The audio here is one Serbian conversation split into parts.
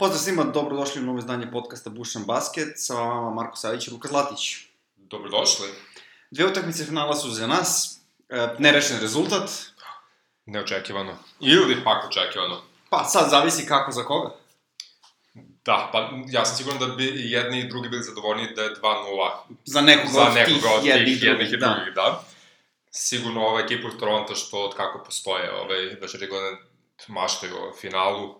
Pozdrav svima, dobrodošli u novo izdanje podcasta Bušan Basket, sa vama Marko Savić i Luka Zlatić. Dobrodošli. Dve utakmice finala su za nas, e, nerešen rezultat. Neočekivano. Ili pak očekivano. Pa sad zavisi kako za koga. Da, pa ja sam siguran da bi jedni i drugi bili zadovoljni da je 2-0 Za nekoga, za od tih nekoga od jednih tih jednih i drugih, da. drugih, da. Sigurno ova ekipa u Toronto što od kako postoje, ovaj, već godine maštaju o finalu,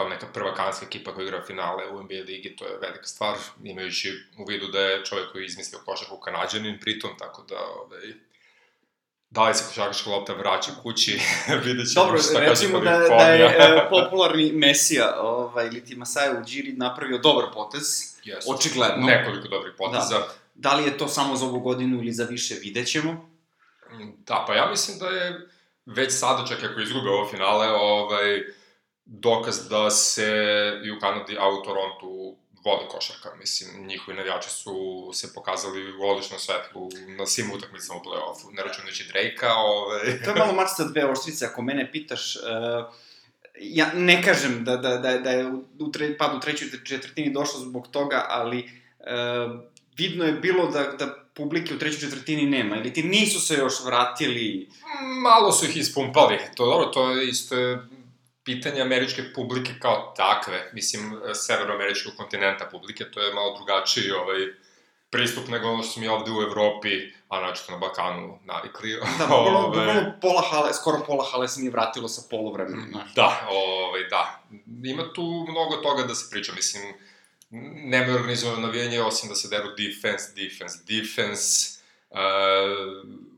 kao neka prva kanadska ekipa koja igra finale u NBA ligi, to je velika stvar, imajući u vidu da je čovjek koji je izmislio košarku kanadjanin pritom, tako da, ovaj, da li se košarkaška lopta vraća kući, vidjet ćemo Dobro, šta kaže recimo da, da je e, popularni Mesija, ovaj, ili ti Masaja Ujiri napravio dobar potez. Jesu. Očigledno. Nekoliko dobrih poteza. Da. Da li je to samo za ovu godinu ili za više, vidjet ćemo. da, pa ja mislim da je već sada, čak ako izgube ovo finale, ovaj, dokaz da se i u Kanadi, a u Torontu voli košarka. Mislim, njihovi navijači su se pokazali u odličnom svetlu na svim utakmicama u play-offu, ne računajući Drake-a, ovaj... To je malo mač sa dve oštrice, ako mene pitaš, uh, ja ne kažem da, da, da, da je u, tre, pad u trećoj četvrtini došlo zbog toga, ali uh, vidno je bilo da, da publike u trećoj četvrtini nema, ili ti nisu se još vratili... Malo su ih ispumpali. To dobro, to je isto pitanje američke publike kao takve, mislim, severoameričkog kontinenta publike, to je malo drugačiji ovaj, pristup nego ono što smo mi ovde u Evropi, a načito na Balkanu navikli. Da, bukvalno, Ovaj, bukvalno pola hale, skoro pola hale se nije vratilo sa polovremena, znaš. Da, ovaj, da. Ima tu mnogo toga da se priča, mislim, nema organizovano navijanje, osim da se deru defense, defense, defense, uh,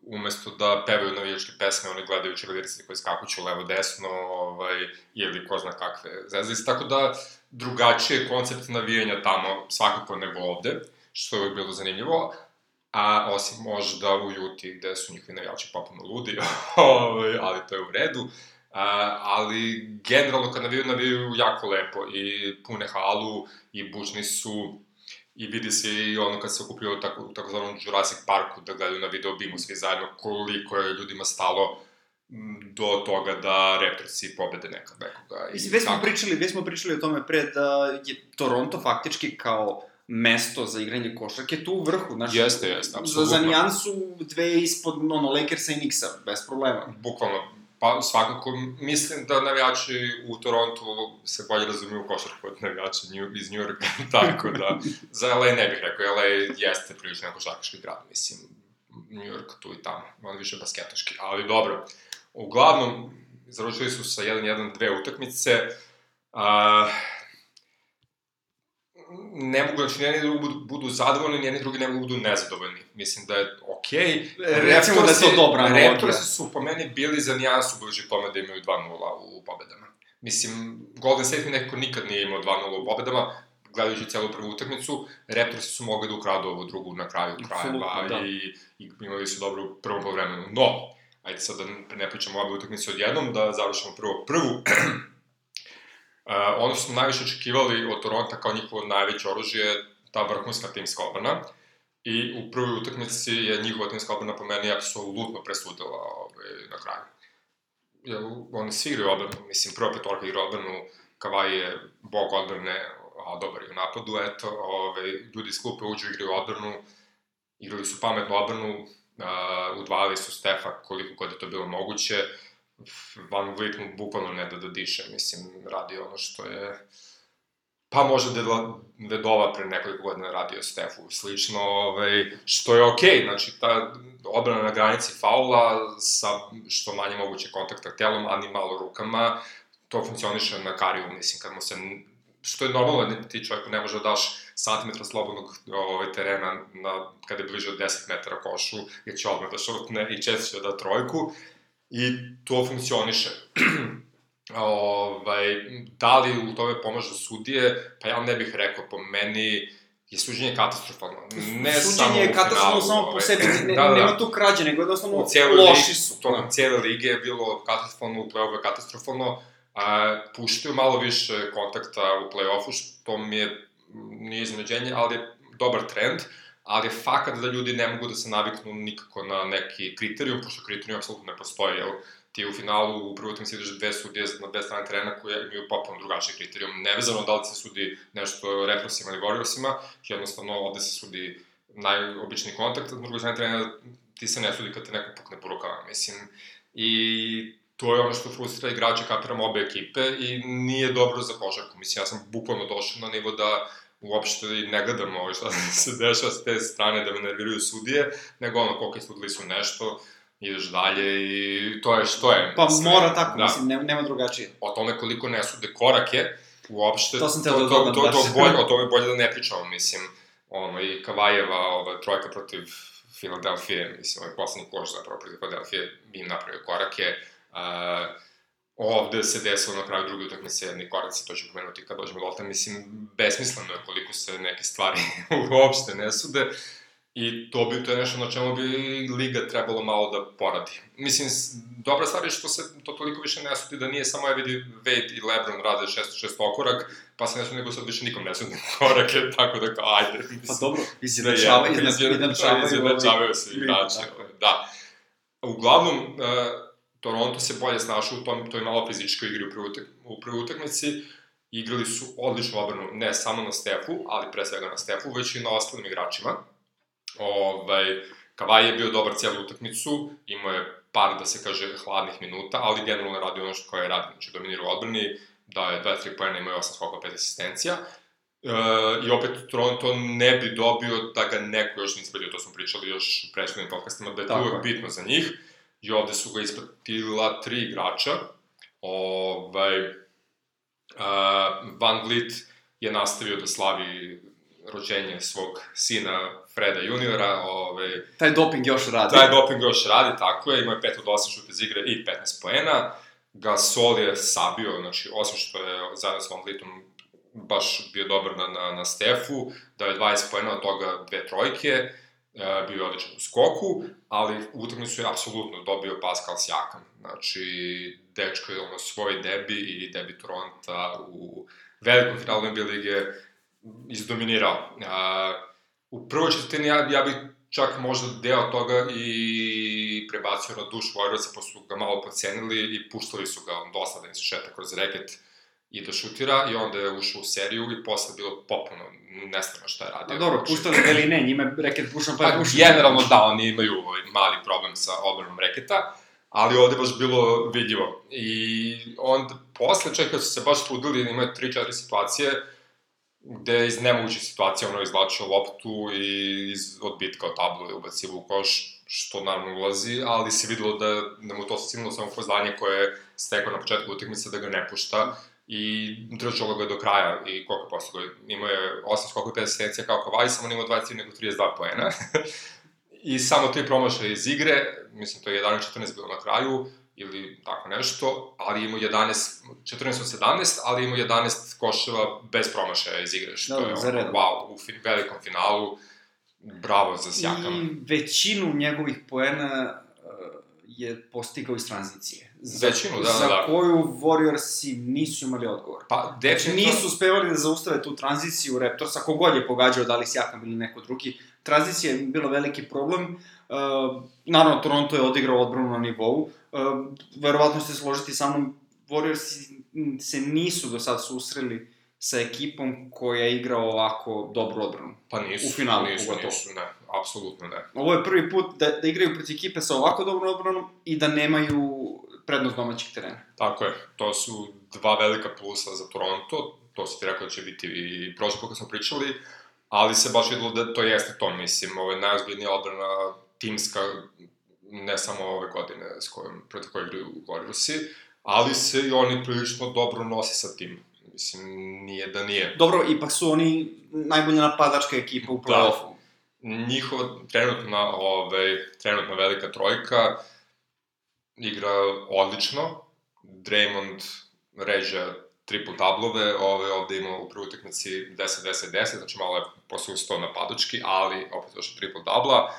umesto da pevaju navijačke pesme, oni gledaju čelirice koji skakuću levo-desno, ovaj, ili ko zna kakve zezalice, tako da drugačije koncept navijanja tamo, svakako nego ovde, što je bilo zanimljivo, a osim možda u Juti gde su njihovi navijači popuno ludi, ovaj, ali to je u redu. A, ali generalno kad navijaju, navijaju jako lepo i pune halu i bužni su i vidi se i ono kad se okupio tako, u takozvanom Jurassic Parku da gledaju na video bimu svi zajedno koliko je ljudima stalo do toga da Raptorsi pobede nekad nekoga. i Mislim, već smo tako. pričali, već smo pričali o tome pre da je Toronto faktički kao mesto za igranje košarke tu u vrhu, znači... Jeste, jeste, Za, apsolutno. za nijansu dve ispod, ono, Lakersa i Knicksa, bez problema. Bukvalno, pa svakako mislim da navijači u Torontu se bolje razumiju u košarku od navijača iz New Yorka, tako da za LA ne bih rekao, LA jeste prilično košarkaški grad, mislim, New York tu i tamo, on više basketaški, ali dobro. Uglavnom, završili su sa 1-1 dve utakmice, a, ne mogu, znači, njeni drugi budu, budu zadovoljni, njeni drugi ne mogu budu nezadovoljni. Mislim da je okej. Okay. Recimo da je to dobra analogija. Raptorsi su po meni bili za nijansu bliži tome da imaju 2-0 u pobedama. Mislim, Golden State mi nekako nikad nije imao 2-0 u pobedama, gledajući celu prvu utakmicu, Raptorsi su mogli da ukradu ovu drugu na kraju krajeva da. i, i imali su dobru prvu povremenu. No, ajde sad da ne pričamo obe utakmice odjednom, da završimo prvo prvu. Uh, ono što smo najviše očekivali od Toronta kao njihovo najveće oružje je ta vrhunska timska odbrana. I u prvoj utakmici je njihova timska odbrana po meni apsolutno presudila ovaj, na kraju. Jer oni svi igraju odbranu, mislim, prva petorka igra odbranu, Kavaj je bog odbrane, a dobar je u napadu, eto, ovaj, ljudi iz klupe uđu, igraju odbranu, igrali su pametnu odbranu, uh, udvajali su Stefa koliko god je to bilo moguće, Van Vliet mu bukvalno ne da da diše, mislim, radi ono što je... Pa možda Dedla, Vedova pre nekoliko godina radio Stefu, slično, ovaj, što je okej, okay, znači ta odbrana na granici faula sa što manje moguće kontakta telom, a ni malo rukama, to funkcioniše na kariju, mislim, kad mu se što je normalno da ti čovjeku ne može da daš santimetra slobodnog ovaj, terena na, kada je bliže od 10 metara košu, jer će odmah da šutne i često će da da trojku, i to funkcioniše. ovaj, da li u tome pomažu sudije? Pa ja ne bih rekao, po meni je suđenje katastrofalno. Ne samo Suđenje je u katastrofalno finalu, samo po ovaj. sebi, ne, Da, da. nema tu krađe, nego jednostavno loši ligi, su. To, Da. cijele lige je bilo katastrofalno, u play-offu je katastrofalno. A, puštaju malo više kontakta u play-offu, što mi je nije iznenađenje, ali je dobar trend, ali je fakat da ljudi ne mogu da se naviknu nikako na neki kriterijum, pošto kriterijum apsolutno ne postoji, jel? Ti u finalu u prvoj utakmici ideš dve sudije na dve strane terena koje imaju potpuno drugačiji kriterijum. Nevezano da li se sudi nešto represima ili Warriorsima, jednostavno ovde se sudi najobičniji kontakt, na drugoj strane terena ti se ne sudi kad te neko pukne po rukama, mislim. I to je ono što frustrira igrače, kapiram obe ekipe i nije dobro za košarku. Mislim, ja sam bukvalno došao na nivo da uopšte i ne gledam ovo šta se dešava s te strane da me nerviraju sudije, nego ono, koliko sudili su nešto, ideš dalje i to je što je. Pa sve, mora tako, da. mislim, nema, nema drugačije. O tome koliko ne sude korake, uopšte, to, sam to, to, to, to, to, bolje, o tome bolje da ne pričamo, mislim, ono, i Kavajeva, ova, trojka protiv Filadelfije, mislim, ovaj poslednji koš zapravo protiv Filadelfije, im napravio korake, uh, ovde se desilo na kraju druge utakmice jedni koraci, to ću pomenuti kad dođemo do Olta, mislim, besmisleno je koliko se neke stvari uopšte ne sude. I to bi, to je nešto na čemu bi Liga trebalo malo da poradi. Mislim, dobra stvar je što se to toliko više ne sudi da nije samo Evidi Wade i Lebron rade šest, šest okorak, pa se ne sudi nego sad više nikom ne sudi korake, tako da kao, ajde. Mislim, pa dobro, izjednačavaju, izjednačavaju, izjednačavaju se igrači, da. Uglavnom, uh, Toronto se bolje snašao u tom, toj malo fizičkoj igri u prvoj, u prvoj utakmici. Igrali su odličnu obranu, ne samo na Stefu, ali pre svega na Stefu, već i na ostalim igračima. Ovaj, Kavaj je bio dobar cijelu utakmicu, imao je par, da se kaže, hladnih minuta, ali generalno radi ono što koje radi, znači dominira u odbrani, da je 2-3 pojena, imao je 8 skokova, 5 asistencija. E, I opet Toronto ne bi dobio da ga neko još ne ispadio, to smo pričali još u prethodnim podcastima, da je to uvek bitno za njih i ovde su ga ispratila tri igrača. Ovaj, uh, Van Vliet je nastavio da slavi rođenje svog sina Freda juniora. Ovaj, taj doping još radi. Taj doping još radi, tako je. Ima je 5 od 8 šuta iz igre i 15 poena. Gasol je sabio, znači, osim što je zajedno s Van baš bio dobar na, na, na Stefu, da je 20 poena, od toga dve trojke e, bio odličan u skoku, ali u utakmicu je apsolutno dobio Pascal Siakam. Znači, dečko je ono svoj debi i debi Toronta u velikom finalu NBA lige izdominirao. U prvoj četvrtini ja, ja bih čak možda deo toga i prebacio na duš Warriorsa, pa su ga malo pocenili i puštali su ga on dosta da im se šeta kroz reket i da šutira i onda je ušao u seriju i posle bilo popuno nestano šta je radio. A dobro, puštali ili ne, njima reket pušao pa je pušao. Generalno da, oni imaju ovaj mali problem sa obranom reketa, ali ovde baš bilo vidljivo. I onda, posle, čak kad su se baš trudili, imaju 3-4 situacije, gde iz nemogućih situacija ono izvlačio loptu i iz odbitka od tablu je ubacivo u koš, što naravno ulazi, ali se videlo da, da mu to samo samopoznanje koje je stekao na početku utakmice da ga ne pušta i držalo ga do kraja i koliko posle imao je 8 skokova i 5 asistencija kao Kavaj, samo nije imao 23 nego 32 poena. I samo tri promašaja iz igre, mislim to je 11-14 bilo na kraju, ili tako nešto, ali imao 11, 14 od 17, ali imao 11 koševa bez promašaja iz igre, što da, je ono, wow, u fin, velikom finalu, bravo za Sjakama. I većinu njegovih poena uh, je postigao iz tranzicije za, Većinu, da, za da, da. koju Warriorsi nisu imali odgovor. Pa, znači, definitivno... Nisu uspevali da zaustave tu tranziciju Raptorsa, kogod je pogađao, da li Sijakam ili neko drugi. Tranzicija je bila veliki problem. Uh, naravno, Toronto je odigrao odbranu na nivou. Uh, verovatno ste složiti sa mnom, Warriorsi se nisu do sad susreli sa ekipom koja igra ovako dobru odbranu. Pa nisu. U finalu, nisu, pogotovo. nisu, ne, apsolutno ne. Ovo je prvi put da, da igraju protiv ekipe sa ovako dobrom odbranom i da nemaju prednost domaćeg terena. Tako je, to su dva velika plusa za Toronto, to si ti rekao da će biti i prošle kako smo pričali, ali se baš videlo da to jeste to, mislim, ovo je najozbiljnija odbrana timska, ne samo ove godine s kojom, protiv koje igraju Warriorsi, ali se i oni prilično dobro nosi sa tim. Mislim, nije da nije. Dobro, ipak su oni najbolja napadačka ekipa u da. play-offu. Da. Njihova trenutna, ovaj, trenutna velika trojka, igra odlično. Draymond ređa triple tablove, ove ovde ima u prvoj utakmici 10-10-10, znači malo je posle ustao napadački, ali opet došao triple tabla.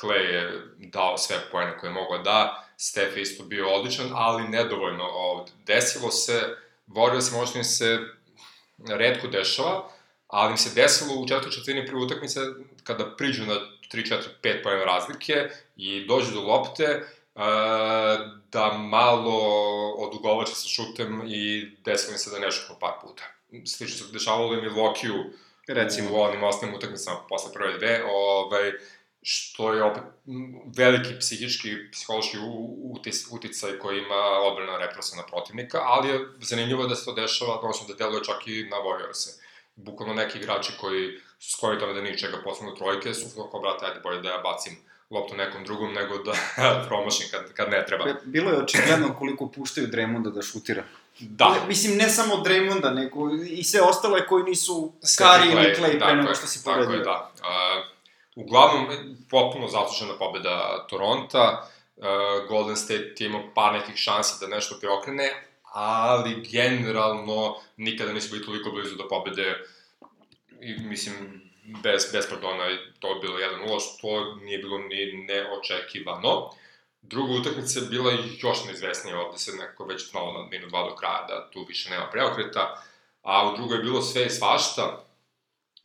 Clay je dao sve pojene koje mogo da, Steph je isto bio odličan, ali nedovoljno ovde. Desilo se, Warriors možda im se redko dešava, ali im se desilo u četvrtoj četvrtini prve utakmice kada priđu na 3, 4, 5 pojena razlike i dođu do lopte, da malo odugovače sa šutem i desilo mi se da ne šutno par puta. Slično se dešavalo i Milwaukee-u recimo u onim osnovnim utakmicama posle prve dve, ovaj, što je opet veliki psihički, psihološki utis, uticaj koji ima odbrana represivna protivnika, ali je zanimljivo da se to dešava, odnosno da deluje čak i na Warriors-e. Bukvalno neki igrači koji su skloni tome da nije čega posebno trojke, su kao, brate, ajde, bolje da ja bacim loptu nekom drugom nego da promašim kad, kad ne treba. Bilo je očigledno koliko puštaju Draymonda da šutira. Da. Mislim, ne samo Draymonda, nego i sve ostale koji nisu Kari ili Clay pre nego što si povedio. Tako je, da. Uh, uglavnom, potpuno zaslužena pobeda Toronta. Uh, Golden State je imao par nekih šansi da nešto preokrene, ali generalno nikada nisu bili toliko blizu do pobede. I, mislim, bez, bez pardona, to je bilo 1-0, što nije bilo ni neočekivano. Druga utakmica je bila još neizvesnija, ovde se nekako već znalo na minut 2 do kraja da tu više nema preokreta, a u drugoj je bilo sve i svašta.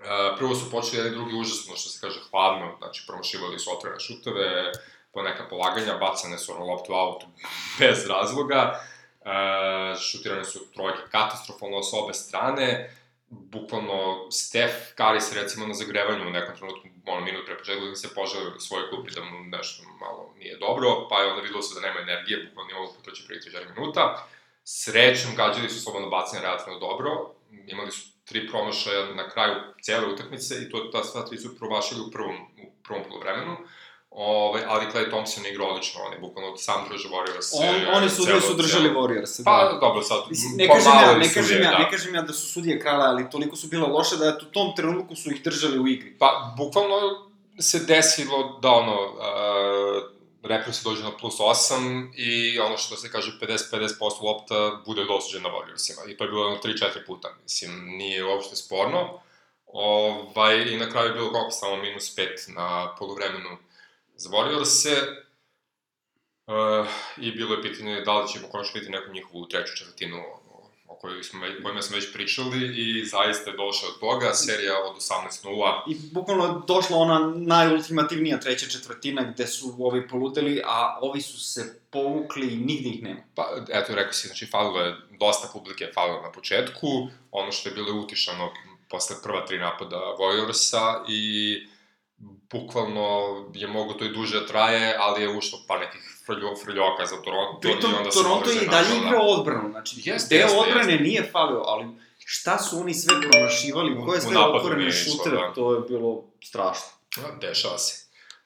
E, prvo su počeli jedan drugi užasno, što se kaže, hladno, znači promošivali su otvorene šuteve, po neka polaganja, bacane su na loptu out bez razloga, e, šutirane su trojke katastrofalno s obe strane, bukvalno Steph Curry se recimo na zagrevanju u nekom trenutku, ono minut pre početka da se poželio u svojoj klupi da mu nešto malo nije dobro, pa je onda videlo se da nema energije, bukvalno nije mogu potroći prvi 3 minuta. Srećom, gađali su slobodno bacanje relativno dobro, imali su tri promašaja na kraju cele utakmice i to ta sva tri su promašili u prvom, u prvom polovremenu. Ove, ali Clay Thompson igra odlično, on je bukvalno sam držao Warriors. On, oni su, su držali Warriors. Da. Pa, dobro, sad, ne kažem ja, ne kažem ja, da. ne kažem ja da su sudije krale, ali toliko su bile loše da u tom trenutku su ih držali u igri. Pa, bukvalno se desilo da ono, uh, Raptors se dođe na plus 8 i ono što se kaže 50-50% lopta bude dosuđen na Warriorsima. I to je bilo ono 3-4 puta, mislim, nije uopšte sporno. Ovaj, I na kraju je bilo koliko samo minus 5 na polovremenu Zavorio se uh, i bilo je pitanje da li ćemo konačno vidjeti neku njihovu treću četvrtinu o kojoj smo, kojima smo već pričali i zaista je došao od toga, serija od 18-0. I bukvalno je došla ona najultimativnija treća četvrtina gde su ovi poludeli, a ovi su se povukli i nigde ih nema. Pa, eto, rekao si, znači, falilo je, dosta publike falilo na početku, ono što je bilo utišano posle prva tri napada Warriorsa i bukvalno je mogo to i duže da traje, ali je ušlo par nekih frljo, frljoka za Toronto Pritom, i onda se Toronto je i dalje igrao odbranu, znači, jest, deo jest, odbrane jest. nije falio, ali šta su oni sve promašivali, koje sve otvorene šutere, da. to je bilo strašno. Da, dešava se.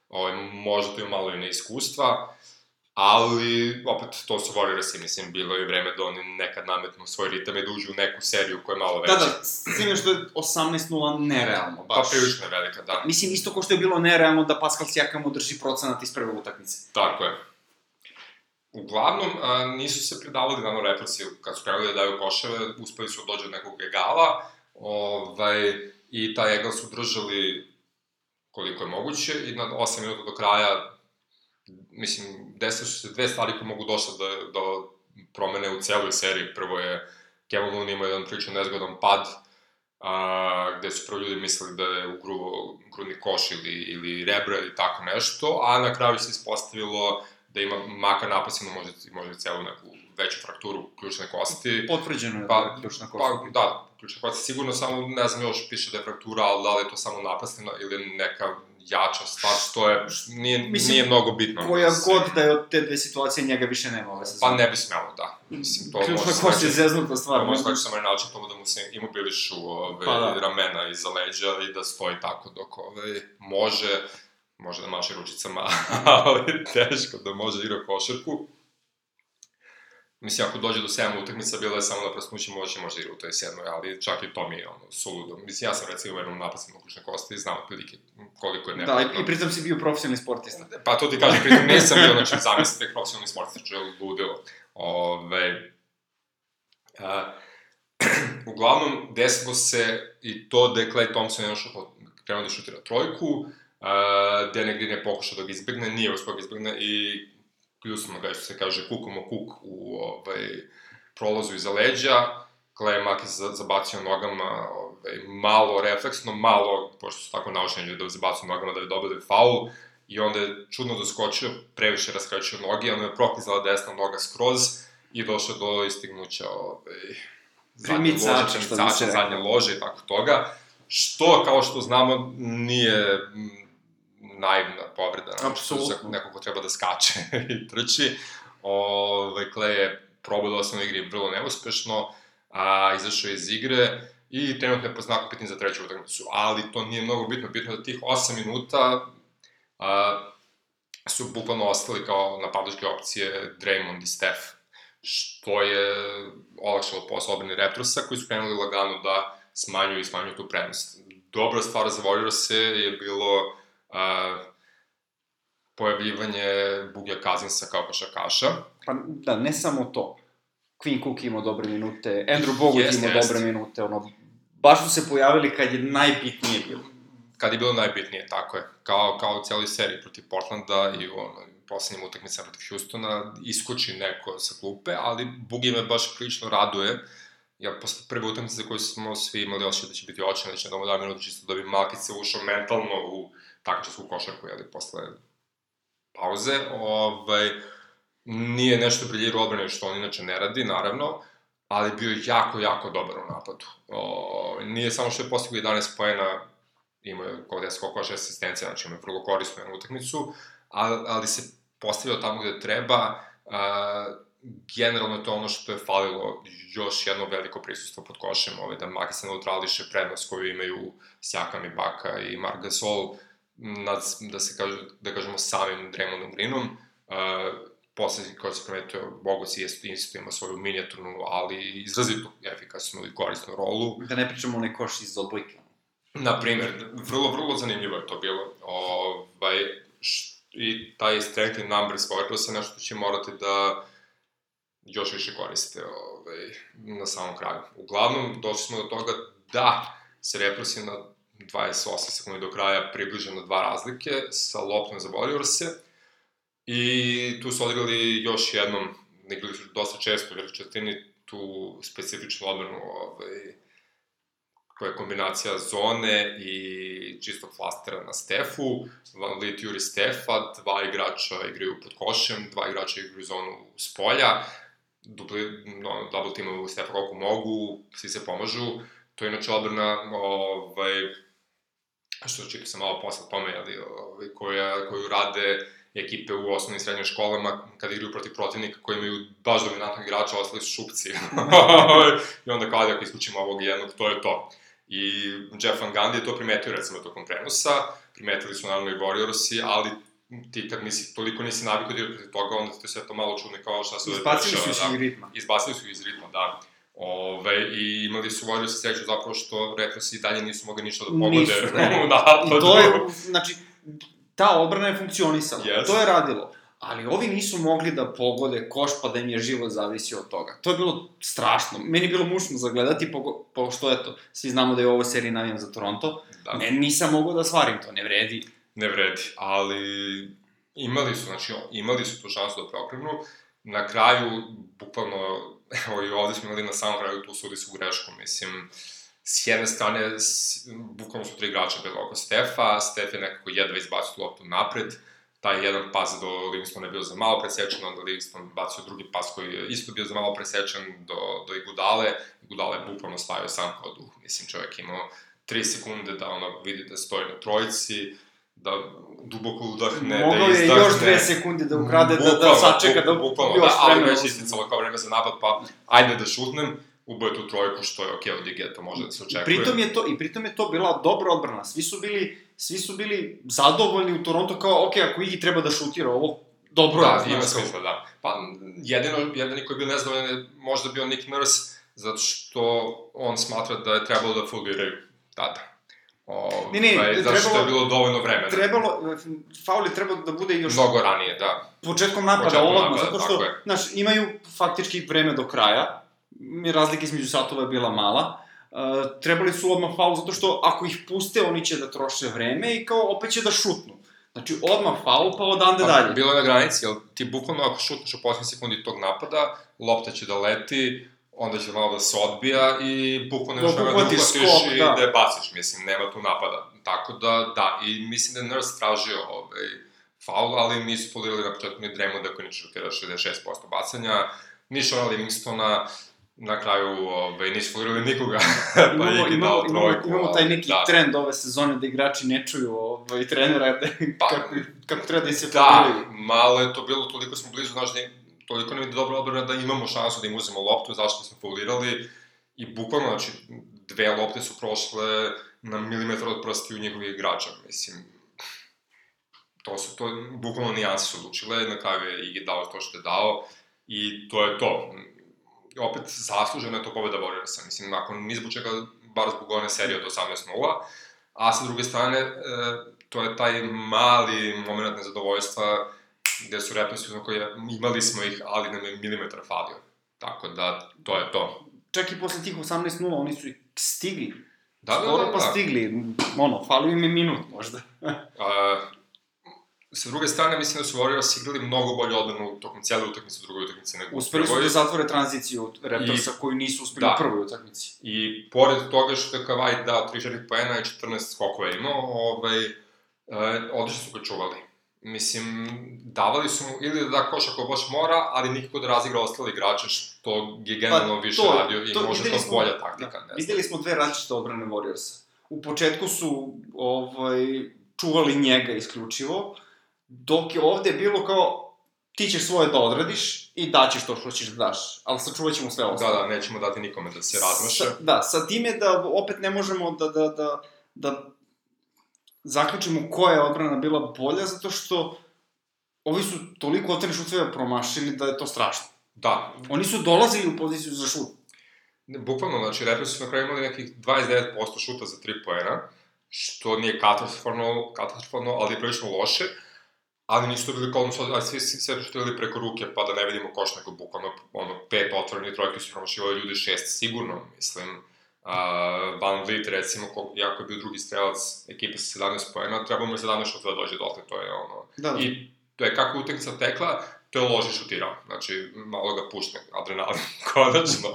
Ovo, ovaj, možda to ima malo i neiskustva, ali opet to su Warriorsi, mislim, bilo je vreme da oni nekad nametnu svoj ritam i da uđu u neku seriju koja je malo veća. Da, da, s time što je 18-0 nerealno, baš. Pa prilično je velika, da. Mislim, isto ko što je bilo nerealno da Pascal Sijakam održi procenat iz prve utakmice. Tako je. Uglavnom, a, nisu se predavali dano represiju, kad su krenuli da daju koševe, uspeli su da dođe nekog egala, ovaj, i taj egal su držali koliko je moguće, i na 8 minuta do kraja mislim, desile su se dve stvari koje mogu došle da, da promene u celoj seriji. Prvo je Kevin Looney imao jedan prilično nezgodan pad, a, gde su prvo ljudi mislili da je ugruvo grudni koš ili, ili rebra ili tako nešto, a na kraju se ispostavilo da ima maka napasima, može, može celu neku veću frakturu ključne kosti. Potvrđeno je pa, da je ključna kost. Pa, da, ključna kost sigurno, samo ne znam još piše da je fraktura, ali da li je to samo napasnina ili neka jača stvar, što je, nije, Mislim, nije mnogo bitno. Koja se... god da je od te dve situacije, njega više nema ove sezone. Pa ne bi smelo, da. Mislim, to Ključna kost je zeznuta stvar. Može znači samo način tomu da mu se imobilišu ove, pa, da. ramena iza leđa i da stoji tako dok ove, može, može da maše ručicama, ali teško da može da igra košarku. Mislim, ako dođe do 7 utakmica, bilo je samo na prasnući moći možda igra u toj sedmoj, ali čak i to mi je ono, suludo. Mislim, ja sam recimo u jednom napasnom okućne kosti i znam otprilike koliko je nepotrebno. Da, i pritom si bio profesionalni sportista. Pa to ti kažem, pritom nisam bio, znači, zamislite profesionalni sportista, što je ludilo. Ove, a, uglavnom, desilo se i to da je Clay Thompson jedan što krenuo da šutira trojku, uh, Dene Green je pokušao da ga izbegne, nije uspio da izbegne i pljusno ga, što se kaže, kukom o kuk u ovaj, prolazu iza leđa, Clay Makis zabacio nogama ovaj, malo refleksno, malo, pošto su tako naučeni ljudi da zabacuju nogama da bi dobili faul, i onda je čudno doskočio, previše raskraćio noge, onda je proklizala desna noga skroz i došao do istignuća ovaj, zadnje lože, zadnje lože i tako toga, što, kao što znamo, nije naivna povreda, Apsolutno. za nekog ko treba da skače i trči. Ovaj, Kle je probao da u igri vrlo neuspešno, a izašao iz igre i trenutno je po znaku pitanje za treću utakmicu, ali to nije mnogo bitno, bitno da tih 8 minuta a, su bukvalno ostali kao napadačke opcije Draymond i Steph, što je olakšalo posao obrani Raptorsa, koji su krenuli lagano da smanjuju i smanjuju tu prednost. Dobra stvar za Warriors je bilo a, pojavljivanje Bugja Kazinsa kao košakaša. Pa da, ne samo to. Queen Cook imao dobre minute, Andrew Bogut jest, imao jest. dobre minute, ono, baš su se pojavili kad je najbitnije bilo. Kad je bilo najbitnije, tako je. Kao, kao u cijeloj seriji protiv Portlanda i u ono, poslednjim utakmicama protiv Houstona, iskoči neko sa klupe, ali Bugi me baš prilično raduje. Ja, posle prve utakmice za koju smo svi imali osjećaj da će biti očina, da će na da minuta čisto da bi Malkice ušao mentalno u takmičarsku košarku, jeli, posle pauze, ovaj, nije nešto briljirao odbrane, što on inače ne radi, naravno, ali bio jako, jako dobar u napadu. O, nije samo što je postigao 11 poena, imao je kod 10 kokoša asistencija, znači imao je vrlo korisnu jednu utakmicu, ali, ali se postavio tamo gde treba, a, generalno je to ono što je falilo još jedno veliko prisustvo pod košem, ovaj, da Maki se neutrališe prednost koju imaju Sjakam i Baka i Mark Gasol, nad, da se kaže, da kažemo samim Draymondom Greenom, uh, posle, kao se primetio, Bogos isto, isto ima svoju minijaturnu, ali izrazito efikasnu i korisnu rolu. Da ne pričamo o onaj koš iz odbojke. Na primer, vrlo, vrlo zanimljivo je to bilo. Ovaj, š, I taj strength in numbers se nešto što će morati da još više koriste ovaj, na samom kraju. Uglavnom, došli smo do toga da se represija na 28 sekundi do kraja približen na dva razlike sa loptom za Warriors-e. I tu su odigrali još jednom, igrali su dosta često, jer četvrtini tu specifičnu odbranu ovaj, koja je kombinacija zone i čistog flastera na Stefu, Van Lit juri Stefa, dva igrača igraju pod košem, dva igrača igraju zonu s polja, dupli, no, double teamovi Stefa koliko mogu, svi se pomažu, to je inače odbrana ovaj, što čekaj sam malo posle tome, ali, ovaj, koja, koju rade ekipe u osnovnim i srednjim školama kada igraju protiv protivnika koji imaju baš dominantnog igrača, ostali su šupci. I onda kao da ako isključimo ovog jednog, to je to. I Jeff Van Gundy je to primetio recimo tokom prenosa, primetili su naravno i Warriorsi, ali ti kad nisi, toliko nisi navikao da protiv toga, onda ti sve to malo čudno kao šta se... Izbacili su iz da, ritma. Izbacili su iz ritma, da. Ove, I imali su Warriors sreću zapravo što Retrosi i dalje nisu mogli ništa da pogode nisu, ne. u napadu. I to je, znači, ta odbrana je funkcionisala, yes. to je radilo. Ali ovi nisu mogli da pogode koš pa da im je život zavisi od toga. To je bilo strašno. Meni je bilo mušno zagledati, po, pošto eto, svi znamo da je ovo serija navijam za Toronto. Da. Ne, nisam mogao da svarim to, ne vredi. Ne vredi, ali imali su, znači, imali su tu šansu da preokrenu. Na kraju, bukvalno, evo i ovde smo imali na samom kraju tu sudijsku grešku, mislim, s jedne strane, bukvalno su tri igrača bilo oko Stefa, Stef je nekako jedva izbacio loptu napred, taj jedan pas do Livingstona je bio za malo presečen, onda Livingston bacio drugi pas koji je isto bio za malo presečen do, do Igudale, Igudale je bukvalno stavio sam kao duh, mislim čovjek imao 3 sekunde da ono vidi da stoji na trojici, da duboko udahne, Mogao da izdahne. Mogao je još dve sekunde da ukrade, da, da sačeka da bukvalno, još da, ali već isticalo kao vreme za napad, pa ajde da šutnem, uboje tu trojku, što je okej okay, od Igeta, može da se očekuje. I pritom je to, i pritom je to bila dobra odbrana. Svi su bili, svi su bili zadovoljni u Toronto kao, okej, okay, ako Igi treba da šutira ovo, dobro da, ima smisla, da. Pa, jedino, jedini koji je bio nezadovoljan je možda bio Nick Nurse, zato što on smatra da je trebalo da fuliraju tada. O, ne, ne, ovaj, zato što je bilo dovoljno vremena. Trebalo, faul je trebalo da bude još... Mnogo ranije, da. Početkom napada, odmah, zato što, znaš, imaju faktički vreme do kraja, razlika između satova je bila mala, uh, trebali su odmah faul zato što ako ih puste, oni će da troše vreme i kao opet će da šutnu. Znači, odmah faul, pa odande pa, dalje. Bilo je na granici, jel ti bukvalno ako šutneš u posljednji sekundi tog napada, lopta će da leti, onda će malo da se odbija i bukvalno još vremena da uhvatiš i da. da je baciš, mislim, nema tu napada. Tako da, da, i mislim da je Nurse tražio ovaj, faul, ali nisu polirali na početku ni Draymonda koji niče šutira 66% bacanja, ni Shona Livingstona, na kraju ovaj, nisu folirali nikoga, pa imamo, je imamo, dao imamo, trojku. imamo taj neki da. trend ove sezone da igrači ne čuju ovaj, trenera da, Pa, kako, kako treba da se Da, foliraju. malo je to bilo, toliko smo blizu, znaš, da, toliko nam je dobro odbrana da imamo šansu da im uzmemo loptu, zašto smo faulirali, i bukvalno, znači, dve lopte su prošle na milimetar od prsti u njihovih igrača, mislim, to su, to, bukvalno nijanse su odlučile, na kraju je Igi dao to što je dao, i to je to. Opet, zaslužena je to pobeda Warriorsa, mislim, ako ni zbog čega, bar zbog one serije od 18-0, a sa druge strane, e, to je taj mali moment nezadovoljstva gde su Raptorsi koji imali smo ih, ali nam je milimetar falio. Tako da, to je to. Čak i posle tih 18-0 oni su i stigli. Da, da, Skoro da, pa da. stigli. Ono, falio im je minut možda. A, sa druge strane, mislim da su Warriors igrali mnogo bolje odbranu tokom cijele utakmice, drugoj utakmice nego u Uspeli su prvoj. da zatvore tranziciju od Raptorsa koju nisu uspeli Da. u prvoj utakmici. I pored toga što je Kawhi dao 34 poena i 14 skokova imao, ovaj, e, odlično su ga čuvali. Mislim, davali su mu ili da da koš ako baš mora, ali nikako da razigra ostale igrače, što je generalno Pa, više to- radio i to videli to smo- bolja taktika. Da, ne znam. videli smo dve različite odbrane Warriorsa. U početku su ovaj, čuvali njega isključivo, dok je ovde bilo kao ti ćeš svoje da odradiš i daćeš to što ćeš da daš, ali sačuvat ćemo sve Da, ostalo. da, nećemo dati nikome da se razmaše. Sa, da, sa time da opet ne možemo da, da, da, da zaključimo koja je odbrana bila bolja, zato što ovi su toliko otvoreni šuteve promašili da je to strašno. Da, Oni su dolazili u poziciju za šut. bukvalno, znači, Raptors su na kraju imali nekih 29% šuta za 3 poena, što nije katastrofalno, katastrofalno, ali je prilično loše, ali nisu to bili kao ono aj, svi, svi sve šutirali preko ruke, pa da ne vidimo koš, nego bukvalno, ono, pet otvorenih trojke su promašivali ljudi šest, sigurno, mislim. Uh, Van Vliet, recimo, ko, jako je bio drugi strelac ekipe sa 17 poena, treba mu je 17 šutova da dođe dotle, to je ono, Da, da. I to je kako utakmica tekla, to je lože šutirao. Znači, malo ga pušne adrenalin, konačno.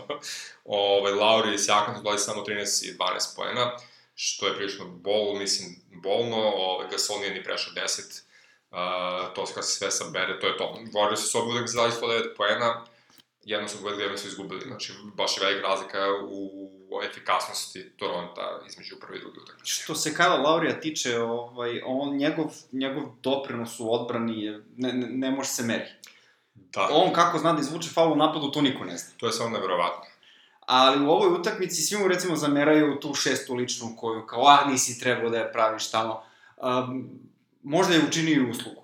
Ove, Lauri i Sjakan su dali samo 13 i 12 poena, što je prilično bol, mislim, bolno. Ove, Gasol nije ni prešao 10. Uh, to kad se sve sabere, to je to. Warriors su obi utakmice dali 109 poena, jedno su pobedili, jedno su izgubili. Znači, baš je velika razlika u efikasnosti Toronta između prve i druge utakmice. Što se Kyle Laurija tiče, ovaj, on, njegov, njegov doprinos u odbrani je, ne, ne, ne može se meri. Da, On kako zna da izvuče faul u napadu, to niko ne zna. to je samo nevjerovatno. Ali u ovoj utakmici svi mu recimo zameraju tu šestu ličnu koju kao, a nisi trebao da je praviš tamo. Um, možda je učinio i uslugu.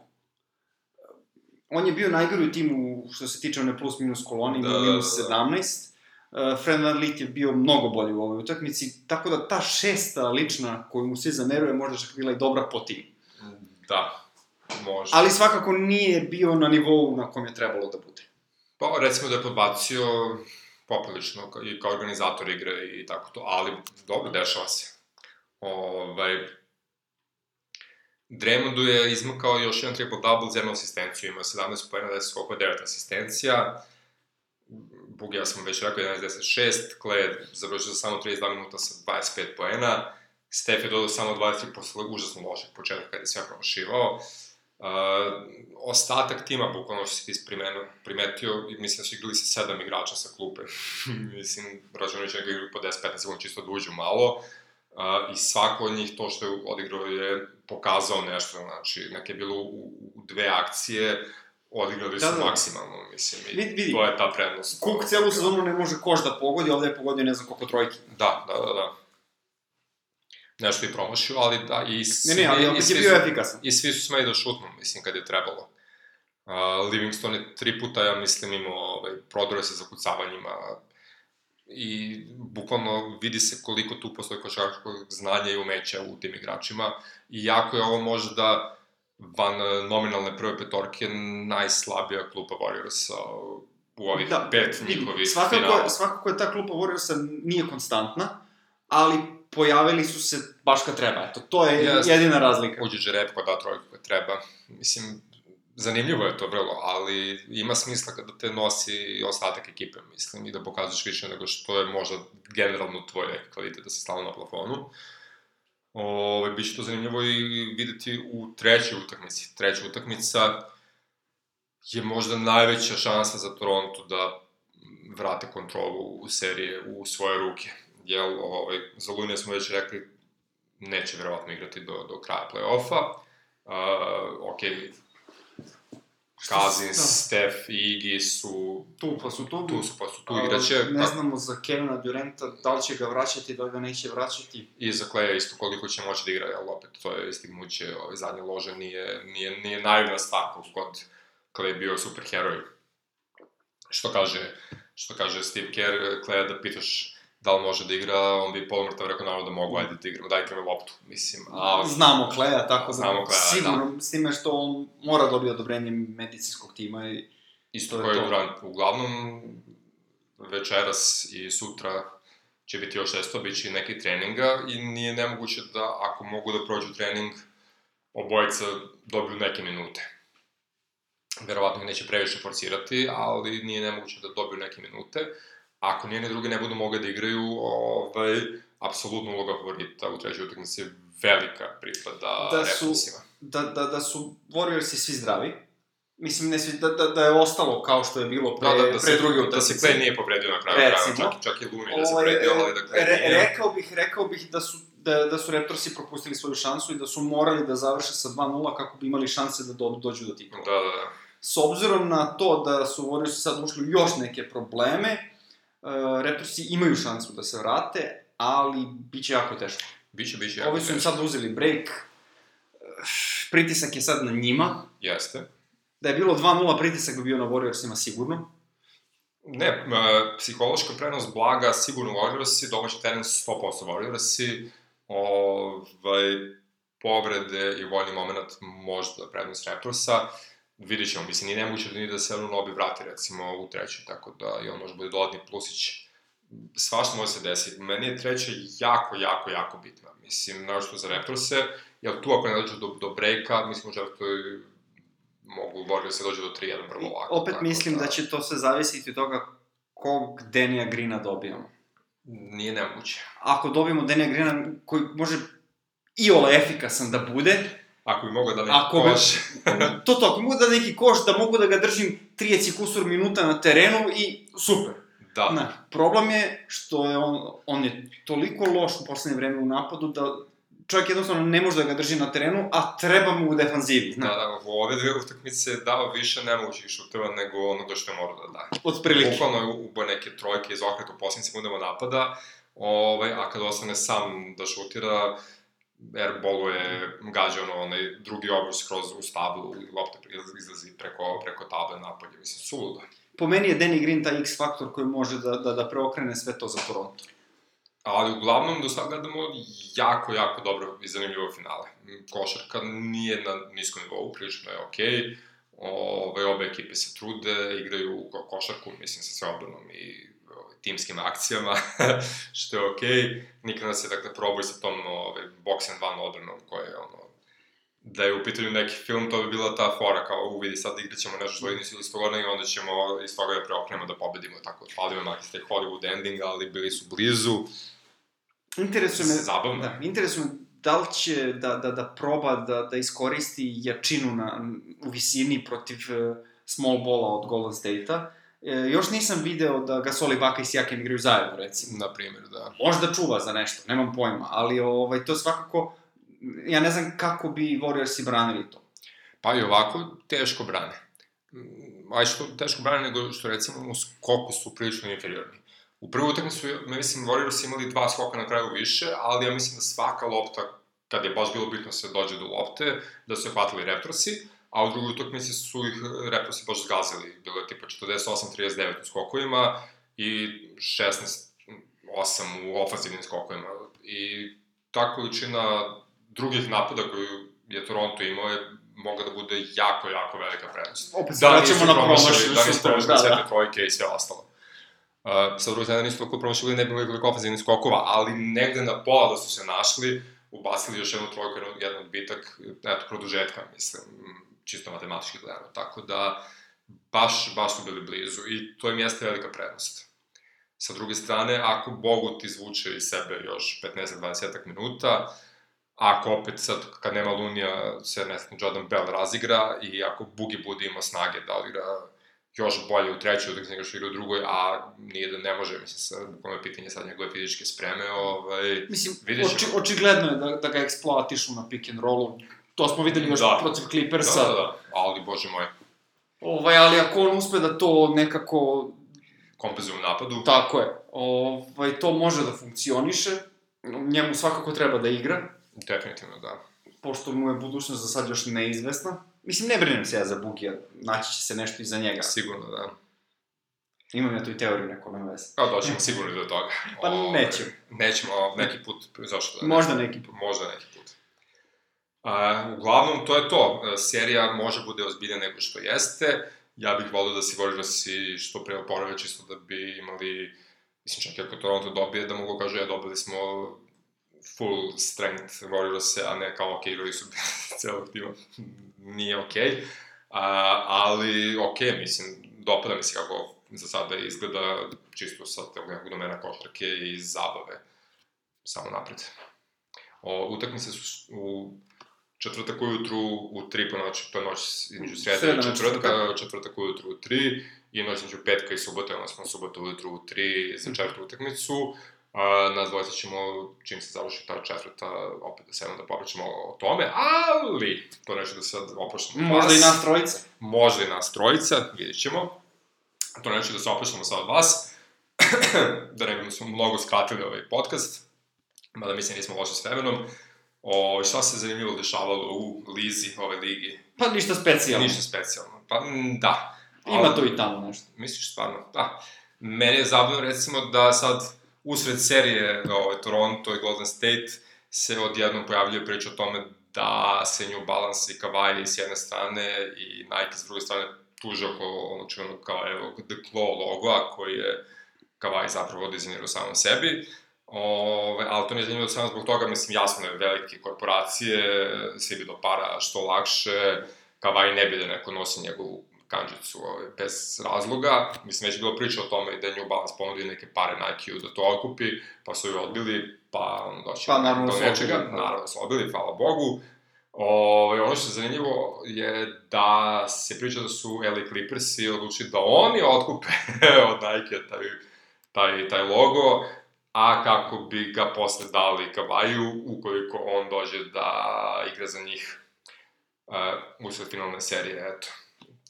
On je bio najgori u timu što se tiče one plus minus koloni, Da, minus da, da. 17. Uh, Fred Van Lit je bio mnogo bolji u ovoj utakmici, tako da ta šesta lična koju mu svi zameruje možda čak bila i dobra po timu. Da, može. Ali svakako nije bio na nivou na kom je trebalo da bude. Pa, recimo da je podbacio poprilično i kao organizator igre i tako to, ali dobro, dešava se. Ovaj, Draymondu je izmakao još jedan triple-double za jednu asistenciju, imao 17 pojena, 10 skokova, 9 asistencija. Bug, ja sam već rekao 11-10-6, Clay završio samo 32 minuta sa 25 poena, Steph je dodao samo 23 posle užasno lošeg početka kada je sve promašivao. Uh, ostatak tima, bukvalno što si ti primetio, mislim da su igrali sa sedam igrača sa klupe. mislim, računajući da igraju po 10-15 sekundi čisto da uđu malo. Uh, I svako od njih to što je odigrao je pokazao nešto, znači, neke je bilo u, u dve akcije, odigrali su Da, da. maksimalno, mislim, i Vidi, vidi. to je ta prednost. Cook celu sezonu ne može koš da pogodi, ovde je pogodio ne znam koliko trojki. Da, da, da, da. Nešto i promašio, ali da, i svi, Ne, ne, ali opet je bio efikasan. I svi su smeli da šutnu, mislim, kad je trebalo. Uh, Livingston je tri puta, ja mislim, imao ovaj, prodore sa zakucavanjima i bukvalno vidi se koliko tu postoji košarkaškog znanja i umeća u tim igračima i jako je ovo možda van eh, nominalne prve petorke najslabija klupa Warriorsa u ovih da, pet njihovih svakako, finala. je- Svakako je ta klupa Warriorsa nije konstantna, ali pojavili su se baš kad treba. Eto, to je Jeste. jedina razlika. Uđe Džerepko, da trojku kad treba. Mislim, zanimljivo je to vrlo, ali ima smisla kada te nosi ostatak ekipe, mislim, i da pokazuješ više nego što je možda generalno tvoj neki kvalitet da si stalno na plafonu. Ove, biće to zanimljivo i videti u trećoj utakmici. Treća utakmica je možda najveća šansa za Toronto da vrate kontrolu u serije u svoje ruke. Jel, ovaj, za Lunija smo već rekli, neće verovatno igrati do, do kraja play-offa. Uh, ok, Kazin, da. Steph i Iggy su... Tu, pa su tu. Tu su, pa su tu, igraće. Ne znamo za Kevina Durenta da li će ga vraćati, da li ga neće vraćati. I za Kleja isto koliko će moći da igra, jel opet, to je istignuće, ovaj zadnje lože nije, nije, nije naivna stvar, kod Klej bio super heroj. Što kaže, što kaže Steve Kerr, Kleja da pitaš da li može da igra, on bi polumrtav rekao naravno da mogu, ajde da igramo, dajte mi loptu, mislim. A, znamo Kleja, tako da, znamo Kleja, sigurno, da. s time što on mora da dobiti odobrenje medicinskog tima i Isto je Durant, uglavnom večeras i sutra će biti još testo, bit će i neki treninga i nije nemoguće da ako mogu da prođu trening, obojica dobiju neke minute. Verovatno neće previše forcirati, ali nije nemoguće da dobiju neke minute ako nijedne druge ne budu mogli da igraju, ovaj, apsolutno uloga favorita u trećoj utakmici je velika pripada da su, da, da, da su Warriorsi svi zdravi, Mislim, ne svi, da, da, da je ostalo kao što je bilo pre, da, da, da pre se, druge utakmice. Da se Clay nije povredio na kraju Recimo, kraja, čak, čak i Luni da se ovaj, povredio, ali da Clay re, nije... Rekao bih, rekao bih da su, da, da su Raptorsi propustili svoju šansu i da su morali da završe sa 2-0 kako bi imali šanse da do, dođu do tih Da, da, da. S obzirom na to da su Warriorsi sad ušli još neke probleme, uh, Raptorsi imaju šansu da se vrate, ali bit će jako teško. Biće, biće jako Ovi su im sad uzeli break, pritisak je sad na njima. Jeste. Da je bilo 2-0 pritisak bi bio na Warriorsima sigurno. Ne, psihološka prenos blaga, sigurno Warriorsi, domaći teren 100% Warriorsi, ovaj, povrede i voljni moment možda prednost Raptorsa vidjet ćemo, mislim, nije nemoguće da ni da se ono Nobi vrati, recimo, u treću, tako da i on može bude dodatni plusić. Svašta može se desiti. Meni je treća jako, jako, jako bitna. Mislim, našto za Raptorse, jer tu ako ne dođu do, do breaka, mislim, možda to mogu Warriors se dođe do 3-1 vrlo lako. Opet mislim da... da će to se zavisiti od toga kog Denija Grina dobijamo. Nije nemoguće. Ako dobijemo Denija Grina koji može i ole efikasan da bude, Ako bi mogao da neki ako koš. to to, ako mogu da neki koš, da mogu da ga držim 30 kusur minuta na terenu i super. Da. Na, problem je što je on, on je toliko loš u poslednje vreme u napadu da čovjek jednostavno ne može da ga drži na terenu, a treba mu u defanzivi. Da, da, u ove dve utakmice je dao više nemogućih šuteva nego onoga što je morao da da. Od prilike. Bukvalno je ubao neke trojke iz okreta u posljednjim sekundama napada, ovaj, a kada ostane sam da šutira, airbolu je gađa ono, onaj drugi obrus kroz u stablu i lopta izlazi preko, preko table napolje, mislim, suludo. Po meni je Danny Green taj X faktor koji može da, da, da preokrene sve to za Toronto. Ali uglavnom do sada gledamo jako, jako dobro i zanimljivo finale. Košarka nije na niskom nivou, prilično je okej. Okay. Ove, obe ekipe se trude, igraju košarku, mislim, sa sve odbranom i timskim akcijama, što je okej. Okay. Nikad nas je, dakle, probao sa tom ovaj, box and one odbranom koja je, ono, da je u pitanju neki film, to bi bila ta fora, kao, uvidi, sad igrat ćemo nešto što nisu iz toga, i onda ćemo iz toga da preokrenemo da pobedimo, tako, falimo makis taj Hollywood ending, ali bili su blizu. Interesuje me, Zabavno. Da, interesuje me da li će da, da, da proba da, da iskoristi jačinu na, u visini protiv uh, small bola od Golden State-a, E, još nisam video da Gasol i Baka i Sijakam igraju zajedno, recimo. Na primjer, da. Možda čuva za nešto, nemam pojma, ali ovaj, to svakako, ja ne znam kako bi Warriorsi branili to. Pa i ovako, teško brane. Aj što teško brane nego što recimo u skoku su prilično inferiorni. U prvu utakmicu, mislim, Warriors imali dva skoka na kraju više, ali ja mislim da svaka lopta, kad je baš bilo bitno se dođe do lopte, da su je hvatili Raptorsi, a u drugoj utakmici su ih Raptorsi baš zgazili. Bilo je tipa 48-39 u skokovima i 16-8 u ofazivnim skokovima. I ta količina drugih napada koju je Toronto imao je mogla da bude jako, jako velika prednost. Opet da vraćamo na promašili, da nisu promašili da, sve te trojke i sve ostalo. Uh, sa druge strane nisu toliko promašili, ne bilo toliko ofazivnih skokova, ali negde na pola da su se našli, ubacili još jednu trojku, jedan odbitak, eto, produžetka, mislim, čisto matematički gledano. Tako da, baš, baš su bili blizu i to im jeste velika prednost. Sa druge strane, ako Bogu ti zvuče iz sebe još 15-20 minuta, ako opet sad, kad nema Lunija, se, ne znam, Jordan Bell razigra i ako Bugi bude imao snage da odigra još bolje u trećoj utakmici nego što igra u drugoj, a nije da ne može, mislim, sad, bukvalno je pitanje sad njegove fizičke spreme, ovaj, Mislim, oči, očigledno je da, da ga eksploatišu na pick and rollu. To smo videli još Da. protiv Clippersa. Da, da, da, ali, bože moj, Ovaj, ali ako on uspe da to nekako, kompenzuje u napadu, tako je, ovaj, to može da funkcioniše, njemu svakako treba da igra, definitivno, da. pošto mu je budućnost za sad još neizvesna. Mislim, ne brinem se ja za Bugija, naći će se nešto iza njega. Sigurno, da. Imam ja tu i teoriju neko na veze. Evo, doćemo sigurno do toga. Pa Ovaj, nećemo. Nećemo, neki put, zašto da ne? Možda neki put. Možda neki put. A, uglavnom, to je to. E, Serija može bude ozbiljna nego što jeste. Ja bih volio da se Warriorsi što pre oporave, čisto da bi imali, mislim čak i ako Toronto dobije, da mogu kažu, ja dobili smo full strength Warriors, a ne kao, ok, igrali su celog tima. Nije okej. A, ali, ok, mislim, dopada mi se kako za sada izgleda čisto sa tog nekog domena košarke i zabave. Samo napred. O, utakmice su u četvrtak ujutru u 3 po noći, to je noć između sreda i četvrtka, četvrtak ujutru u 3 i noć između petka i subote, odnosno subota ujutru u 3 za četvrtu utakmicu. A, nas dvojica ćemo, čim se završi ta četvrta, opet da sedemo da popričamo o tome, ali to neću da sad oproštam od Možda i nas trojica. Možda i nas trojica, vidjet ćemo. To neću da se opuštamo sad od vas, da ne bismo mnogo skratili ovaj podcast, mada mislim nismo loše s vremenom. O, šta se zanimljivo dešavalo u Lizi ove ligi? Pa ništa specijalno. Ništa specijalno. Pa, da. Ima Ali- tu i tamo nešto. Misliš stvarno? Da. Meni je zabavno recimo da sad usred serije ovaj, Toronto i Golden State se odjednom pojavljuje priča o tome da se New Balance i Kawhi s jedne strane i Nike s druge strane tuže oko ono čuvenog kao evo The Claw logoa koji je Kawhi zapravo dizajnirao samom sebi. Ove, ali to nije zanimljivo samo zbog toga, mislim, jasno je, velike korporacije, svi bi do para što lakše, Kawhi ne bi da neko nosi njegovu kanđicu ovaj, bez razloga. Mislim, već je bilo priča o tome da New Balance ponudio neke pare Nike-u da to otkupi, pa su ju odbili, pa doći Pa, naravno do nečega. odbili, da. Naravno su odbili, hvala Bogu. Ove, ono što je zanimljivo je da se priča da su LA Clippersi odlučili da oni otkupe od Nike taj, taj, taj logo, a kako bi ga posle dali Kavaju ukoliko on dođe da igra za njih uh, usled finalne serije, eto.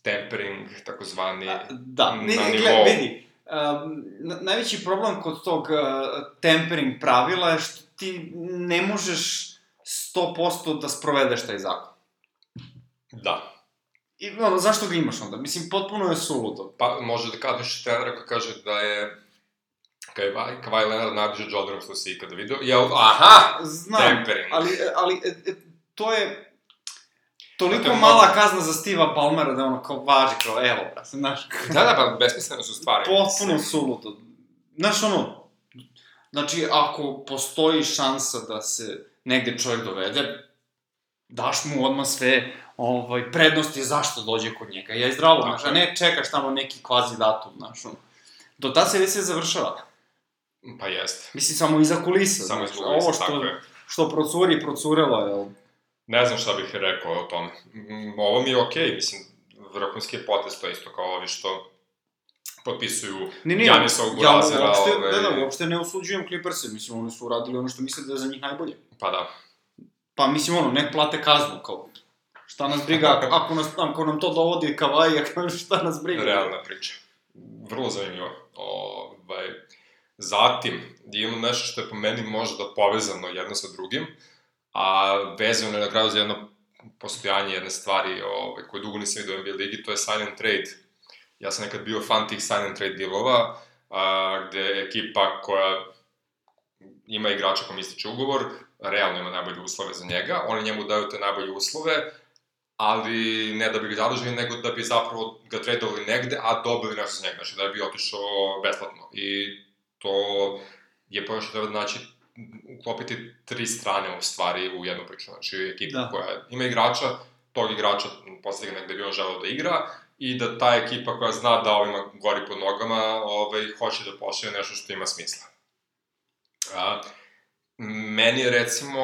Tempering, takozvani, A, Da, na ne, ne, nivou. vidi, um, na, najveći problem kod tog uh, tempering pravila je što ti ne možeš 100% da sprovedeš taj zakon. da. I, ono, zašto ga imaš onda? Mislim, potpuno je suludo. Pa može da kažeš trenera koji kaže da je Kawhi, Kawhi Leonard najbliže Jordanu što si ikada video. Jel, aha, Znam, tempering. ali, ali e, e, to je toliko Zato je mala mnogo- kazna za Steve'a Palmera da ono kao važi, kao evo, brate, znaš, Da, da, pa besmisleno su stvari. potpuno suludo. Znaš, ono, znači, ako postoji šansa da se negde čovjek dovede, daš mu odmah sve ovaj, prednosti zašto dođe kod njega. Ja i zdravo, znaš, a je. ne čekaš tamo neki kvazi datum, znaš, ono. Do tad se već se završava. Pa jeste. Mislim, samo iza kulisa, Samo znaš, iz kulisa, ovo tako što, je. što procuri, procurelo je, Ne znam šta bih rekao o tome. Ovo mi je okej, mislim, vrhunski je potez, to je isto kao ovi što potpisuju Ne, ne, Janisovog ja Burazera, uopšte, ovaj- ne, ne, uopšte ne osuđujem Clippers-e, mislim, oni su uradili ono što misle da je za njih najbolje. Pa da. Pa mislim, ono, nek plate kaznu, kao, šta nas briga, ako, nas, ako nam to dovodi Kavaj, šta nas briga. Realna priča. Vrlo zanimljivo. Ovaj, zatim, imamo nešto što je po meni možda povezano jedno sa drugim, a vezano je na kraju za jedno postojanje jedne stvari ovaj, koje dugo nisam vidio u NBA ligi, to je and trade. Ja sam nekad bio fan tih and trade dealova, a, gde ekipa koja ima igrača kom ističe ugovor, realno ima najbolje uslove za njega, oni njemu daju te najbolje uslove, ali ne da bi ga zadržali, nego da bi zapravo ga tradovali negde, a dobili nešto za njega, znači da bi otišao besplatno. I to je po što treba znači uklopiti tri strane u stvari u jednu priču. Znači ekipa Da. koja ima igrača, tog igrača postavi ga negde bi on želeo da igra, i da ta ekipa koja zna da ovima gori pod nogama, ovaj, hoće da pošalje nešto što ima smisla. A, meni je recimo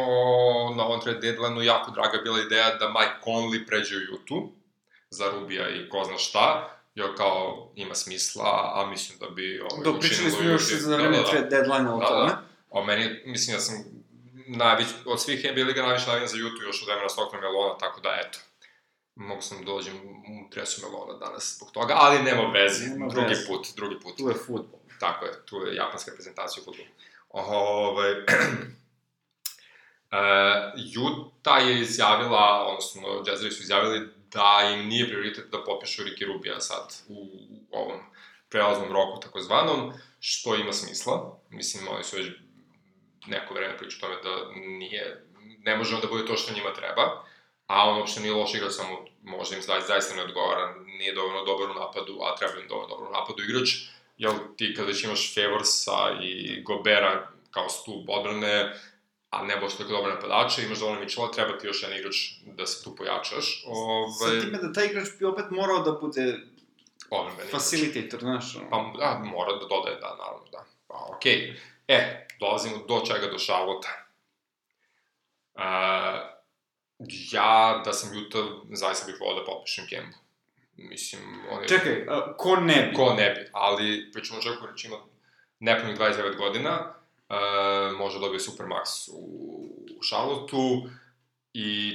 na ovom trade deadline-u jako draga bila ideja da Mike Conley pređe u Jutu za Rubija i ko zna šta, jer kao ima smisla, a mislim da bi ovaj, Dok pričali smo još za vreme da, da, trade deadline-a o da, tome. Da. A meni, mislim, ja sam najveć, od svih NBA liga najviše navijam za Jutu još od vremena Stockton Melona, tako da eto. Mogu sam da dođem u dresu Melona danas zbog toga, ali nema veze, nema drugi vezi. put, drugi put. Tu je futbol. Tako je, tu je japanska reprezentacija u futbolu. Ovaj, uh, je izjavila, odnosno Jazzeri su izjavili da im nije prioritet da popišu Ricky Rubija sad u, u ovom prelaznom roku takozvanom, što ima smisla. Mislim, oni su već neko vreme priča o tome da nije, ne može da bude to što njima treba, a on uopšte nije loš igrač, samo možda im zaista ne odgovara, nije dovoljno dobar u napadu, a treba im dovoljno dobar u napadu igrač, jel ti kada već imaš Favorsa i Gobera kao stup odbrane, a ne baš tako dobar napadača, imaš dovoljno Mitchella, treba ti još jedan igrač da se tu pojačaš. Ove... Sa time da taj igrač bi opet morao da bude Odbrambeni facilitator, znaš. Pa, da, mora da dodaje, da, naravno, da. Pa, okej. Okay. E, dolazimo do čega, do Charlotte. Uh, ja, da sam Juta, zaista bih volao da potpišem Kembu. Mislim, on je... Čekaj, a, ko ne bi? Ko ne bi, ali pričamo čovjek koji ima nepunih 29 godina, uh, može dobije Supermax u, u Charlotteu i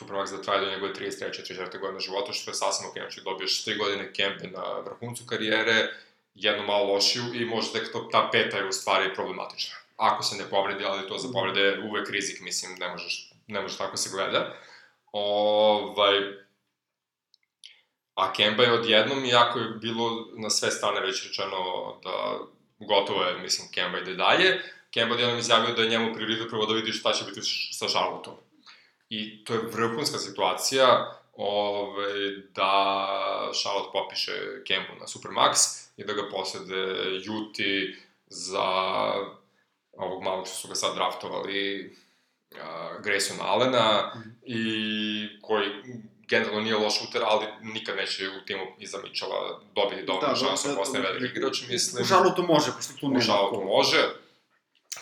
Supermax da traje do njegove 33. 34. godine života, što je sasvim ok, znači dobiješ 3 godine Kembe na vrhuncu karijere, jednu malo lošiju i možda tek ta peta je u stvari problematična. Ako se ne povredi, ali to za povrede uvek rizik, mislim, ne možeš, ne možeš tako se gleda. Ovaj, a Kemba je odjednom, iako je bilo na sve strane već rečeno da gotovo je, mislim, Kemba ide dalje, Kemba odjednom izjavio da je njemu prioritet prvo da vidi šta će biti sa Charlotteom. I to je vrhunska situacija, ove, da Charlotte popiše Kembu na Supermax i da ga poslede Juti za ovog malog što su ga sad draftovali uh, Grayson Allena mm. i koji generalno nije loš šuter, ali nikad neće u timu iza Mitchella dobiti dovoljno da, šansu da, da, postane da, veliki igrač, mislim. U Charlotte može, pošto tu nema. U Charlotte može,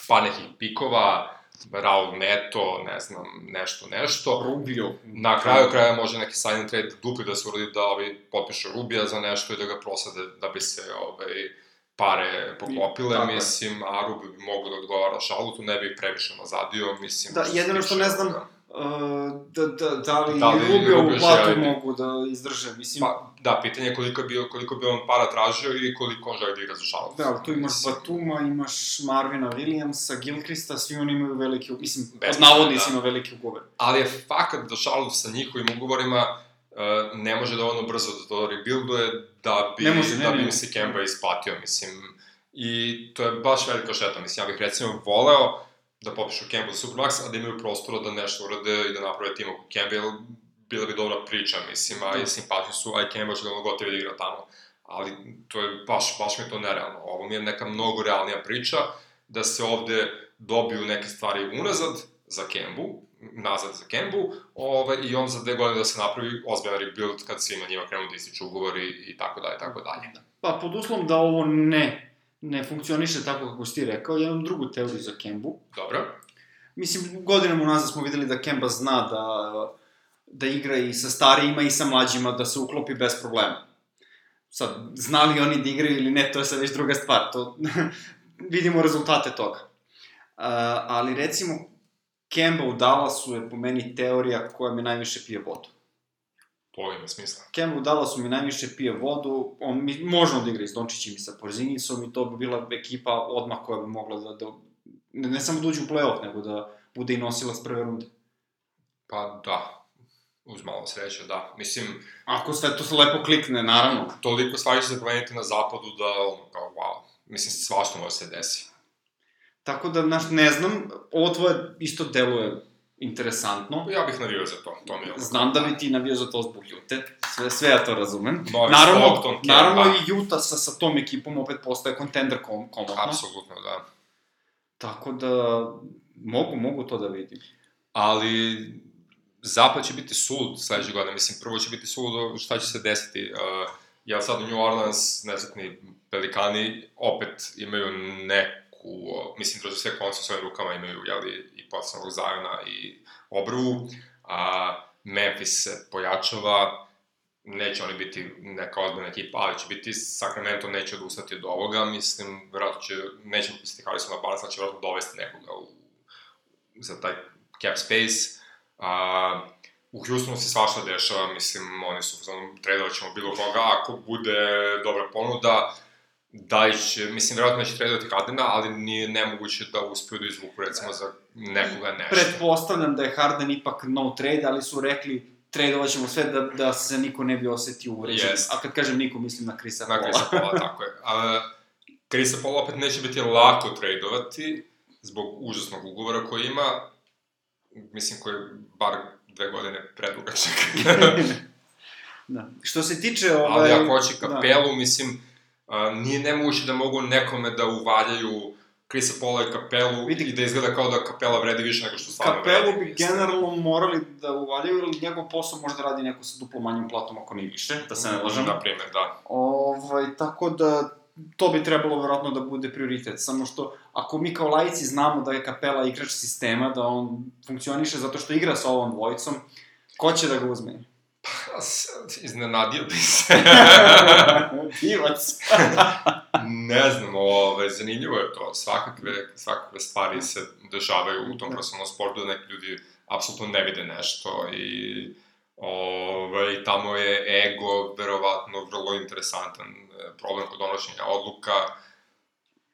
pa nekih pikova, Raul Neto, ne znam, nešto, nešto. Rubio. Na kraju kraja može neki sign trade dupli da se uradi da ovi potpiše Rubija za nešto i da ga prosade da bi se ovaj, pare poklopile, Tako mislim, a Rubio bi mogu da odgovara šalutu, ne bi previše nazadio, mislim. Da, jedino što ne znam, da da, da, da li, da li Rubio u platu želi... mogu da izdrže, mislim... Pa, da, pitanje je koliko bi, koliko bi on para tražio i koliko on želi da igra za šalac. Da, ali tu imaš mislim. Batuma, imaš Marvina Williamsa, Gilchrista, svi oni imaju veliki, mislim, Bez navodnici da. veliki ugovor. Ali je fakat da šalac sa njihovim ugovorima ne može dovoljno brzo da to rebuilduje da bi, ne može, ne, da bi im se Kemba isplatio, mislim. I to je baš velika šeta, mislim, ja bih recimo voleo da popišu Campbell Supermax, a da imaju prostora da nešto urade i da naprave tim oko Campbell, bila bi dobra priča, mislim, a i da. simpatiju su, a i Campbell će da ono gotovo da igra tamo. Ali to je, baš, baš mi je to nerealno. Ovo mi je neka mnogo realnija priča, da se ovde dobiju neke stvari unazad za Kembu, nazad za Kembu, ovaj, i on za dve godine da se napravi ozbiljan rebuild kad svima njima krenu da ističu ugovori i tako dalje, tako dalje. Pa pod uslovom da ovo ne ne funkcioniše tako kako si ti rekao, imam drugu teoriju za Kembu. Dobro. Mislim, godinama unazad smo videli da Kemba zna da, da igra i sa starijima i sa mlađima, da se uklopi bez problema. Sad, znali oni da igraju ili ne, to je sad već druga stvar, to vidimo rezultate toga. Uh, ali recimo, Kemba u Dallasu je po meni teorija koja me najviše pije vodu. To ima smisla. Kemba u Dallasu mi najviše pije vodu, on mi, možemo da igra i s Dončićim i sa Porzinicom i to bi bila ekipa odmah koja bi mogla da, da ne, ne samo da uđe u play-off, nego da bude i nosila s prve runde. Pa da, uz malo sreće, da. Mislim... Ako sve to se lepo klikne, naravno. Toliko stvari će se promeniti na zapadu da, ono, kao, wow, mislim, svašta može se desi. Tako da, znaš, ne znam, ovo tvoje isto deluje interesantno. Ja bih navio za to, to mi je Znam da bi ti navio za to zbog Jute, sve, sve ja to razumem. Novi naravno, Stockton, naravno i Juta sa, sa tom ekipom opet postaje kontender kom, komotno. Apsolutno, da. Tako da, mogu, mogu to da vidim. Ali, zapad će biti sud sledeće godine, mislim, prvo će biti sud šta će se desiti. Uh, ja sad u New Orleans, nezatni pelikani, opet imaju neku o, mislim, drže sve konce u svojim rukama, imaju, jeli, i potencijalnog Zajona i Obrvu, a Memphis se pojačava, neće oni biti neka ozbiljna ekipa, ali će biti Sacramento neće odustati od ovoga, mislim, verovatno će, neće Harrison na balans, ali će verovatno dovesti nekoga u, za taj cap space. A, u Houstonu se svašta dešava, mislim, oni su, znam, tradovat ćemo bilo koga, ako bude dobra ponuda, da će, mislim, verovatno neće tradovati Hardena, ali nije nemoguće da uspeju da izvuku, recimo, za nekoga nešto. Pretpostavljam da je Harden ipak no trade, ali su rekli tradovat ćemo sve da, da se niko ne bi osetio uvređen. Jest. A kad kažem niko, mislim na Krisa Na Paula. Krisa Paula, tako je. A, Krisa Paula opet neće biti lako tradovati, zbog užasnog ugovora koji ima, mislim, koji je bar dve godine predugačak. da. Što se tiče... Ovaj, Ali ako hoće kapelu, da. mislim, a, nije nemoguće da mogu nekome da uvaljaju Krisa Paula i kapelu Vidi- i da izgleda kao da kapela vredi više nego što stvarno vredi. Kapelu bi generalno morali da uvaljaju, ili njegov posao možda radi neko sa duplo manjim platom, ako nije više, da se ne lažem. Na primjer, da. Ovaj, tako da, to bi trebalo verovatno da bude prioritet. Samo što, ako mi kao laici znamo da je Kapela igrač sistema, da on funkcioniše zato što igra sa ovom dvojicom, ko će da ga uzme? Iznenadio bi se. Divac. ne znam, ove, zanimljivo je to. Svakakve, svakakve stvari se dešavaju u tom Da. profesionalnom sportu, da neki ljudi apsolutno ne vide nešto i ove, tamo je ego verovatno vrlo interesantan e, problem kod donošenja odluka.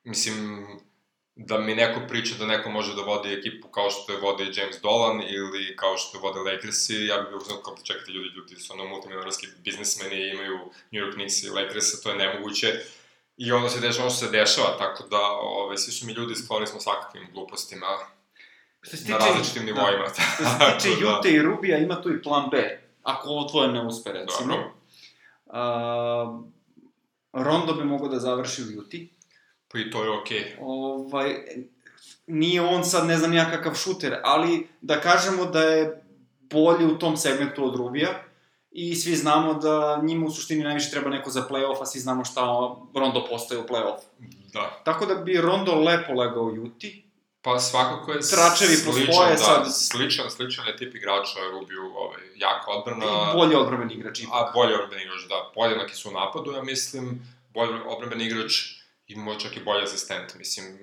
Mislim, da mi neko priča da neko može da vodi ekipu kao što je vodi James Dolan ili kao što je vode Lakersi, ja bih bio uzmano kao čekajte ljudi, ljudi su ono multimilionarski biznismeni, imaju New York Knicks i Lakers, to je nemoguće. I onda se dešava ono što se dešava, tako da ove, svi su mi ljudi skloni smo svakakvim glupostima Što se na tiče- različitim nivoima. Što se tiče da, Jute i Rubija, ima tu i plan B. Ako ovo tvoje ne uspe, recimo. Dobro. A, Rondo bi mogao da završi u Juti. Pa i to je okej. Ovaj, nije on sad ne znam ja kakav šuter, ali da kažemo da je bolji u tom segmentu od Rubija i svi znamo da njima u suštini najviše treba neko za play-off, a svi znamo šta Rondo postaje u play-off. Da. Tako da bi Rondo lepo legao Juti. Pa svakako je Tračevi sličan, da, sad. Sličan, sličan je tip igrača, Rubiju, ovaj, jako odbrana. I bolji odbrameni igrač ipak. A bolje odbrambeni igrač, da. Podjednaki su u napadu, ja mislim. Bolje odbrambeni igrač i možda čak i bolji asistent, mislim.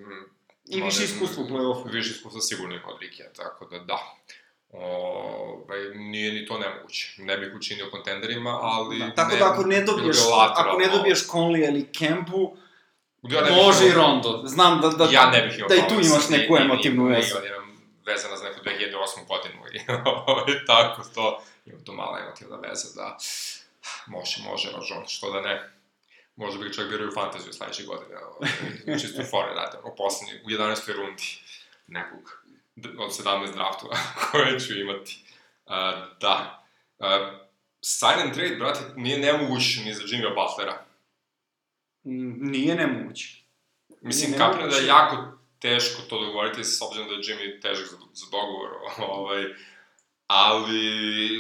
I više iskustva u play-offu. Više iskustva sigurno ima od Rikija, tako da da. Ovaj, nije ni to nemoguće. Ne bih učinio kontenderima, ali... Da, tako ne, da ako ne dobiješ, ako ne dobiješ Conley ili Kempu, Ja ne može i Rondo. Znam da, da, ja ne bih da i tu imaš neku emotivnu vezu. ni- Imam vezana za neku 2008. godinu i ovaj, tako to, ima tu mala emotivna veza da može, može, Ražon, što da ne. Možda bih čak birao i u fantaziju sledeće godine, ovaj, čisto fore, znate, o poslednji, u 11. rundi nekog od 17 draftova koje ću imati. Uh, da. Uh, sign and trade, brate, nije nemoguć ni za Jimmy Butlera. Mm, Nije nemoguće. Mislim, Nije kapiram da je nemoguće. jako teško to dogovoriti, s obzirom da je Jimmy težak za, za dogovor, ovaj, ali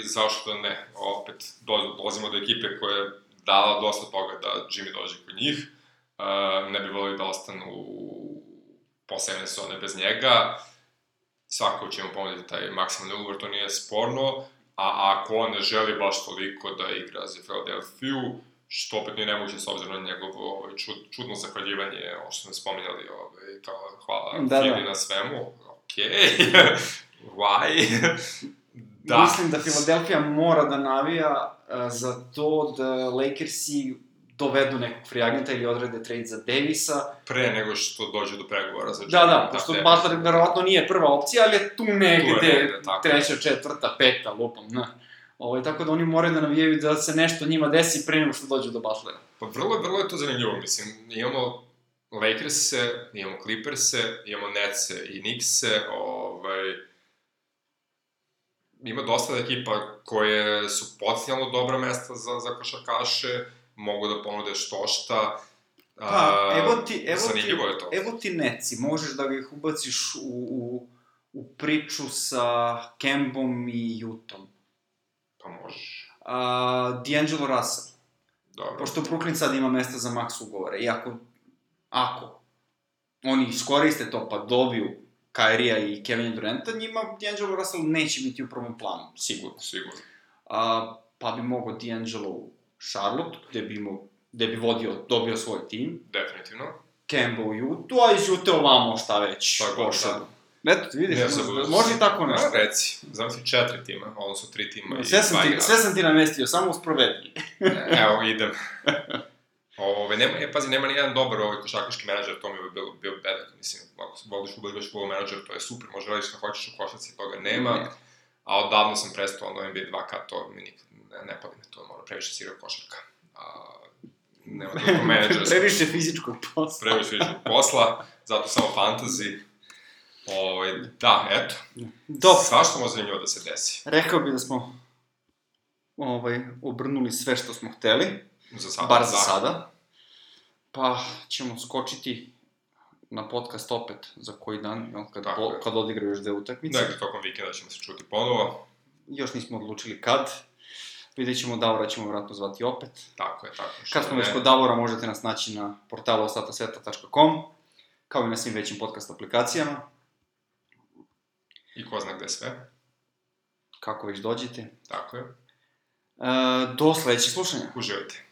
zašto ne? Opet, do, dolazimo do ekipe koja dala dosta toga da Jimmy dođe kod njih, uh, ne bi volili da ostanu posebne sezone bez njega, svako će mu ponuditi taj maksimalni ugovor, to nije sporno, a ako on ne želi baš toliko da igra za Philadelphia, što opet nije nemoguće s obzirom na njegovo ovaj, čud, čudno zahvaljivanje, ovo što smo spominjali, ovaj, kao hvala Da, da, da. Fili na svemu, okej, why? Da. Mislim da Filadelfija mora da navija uh, za to da Lakersi dovedu nekog free agenta ili odrede trade za Davisa. Pre nego što dođe do pregovora za Da, da, pošto ne. Butler verovatno nije prva opcija, ali je tu negde, Tu je negde, tako treća, četvrta, peta, lupam, na. Ovaj, tako da oni moraju da navijaju da se nešto njima desi pre nego što dođu do Butlera. Pa vrlo, vrlo je to zanimljivo, mislim, imamo Lakers-e, imamo Clippers-e, imamo Nets-e i Knicks-e, ovaj, ima dosta ekipa koje su potencijalno dobra mesta za, za košarkaše, mogu da ponude što šta. Pa, evo ti, evo ti, je to. evo ti neci, možeš da ih ubaciš u, u, u priču sa Kembom i Jutom. Pa možeš. Uh, D'Angelo Russell, Dobro. pošto Brooklyn sad ima mesta za maks ugovore, i ako, ako oni iskoriste to pa dobiju Kairija i Kevina Duranta, njima D'Angelo Russell neće biti u prvom planu, sigurno. Sigurno. A, pa bi mogao D'Angelo u Charlotte, gde bi, imao, gde bi vodio, dobio svoj tim. Definitivno. Kemba u Utah, a iz Utah ovamo šta već Tako, pošao. da. Eto, vidiš, Ne, može, sad budu- može i tako nešto. A, reci, znam ti četiri tima, odnosno tri tima Sve sam, ti, sve sam ti namestio, samo usprovedi. Evo, idem. Ove, nema, je, pazi, nema ni jedan dobar ovaj košarkaški menadžer, to mi je bio, bio bedak, mislim, ako se voliš futbol, igraš futbol menadžer, to je super, može radiš šta hoćeš u košarci, toga nema, Ne. a odavno sam prestao ono NBA 2K, to mi nikad ne, ne pali me to, mora previše sirao košarka. A, nema toliko menadžera. Previše fizičkog posla. Previše fizičkog posla, zato samo fantasy. Ove, da, eto, Dobro. svašta može zanimljivo da se desi. Rekao bi da smo ovaj, obrnuli sve što smo hteli, Za sada. bar za da. sada. Pa ćemo skočiti na podcast opet za koji dan, jel, kad, Tako po, je. kad odigraju još dve utakmice. Negde tokom vikenda ćemo se čuti ponovo. Još nismo odlučili kad. Vidjet ćemo, Davora ćemo vratno zvati opet. Tako je, tako je. Kad smo već kod Davora, možete nas naći na portalu ostatasveta.com, kao i na svim većim podcast aplikacijama. I ko zna gde sve. Kako već dođete. Tako je. E, do sledećeg slušanja. Uživajte.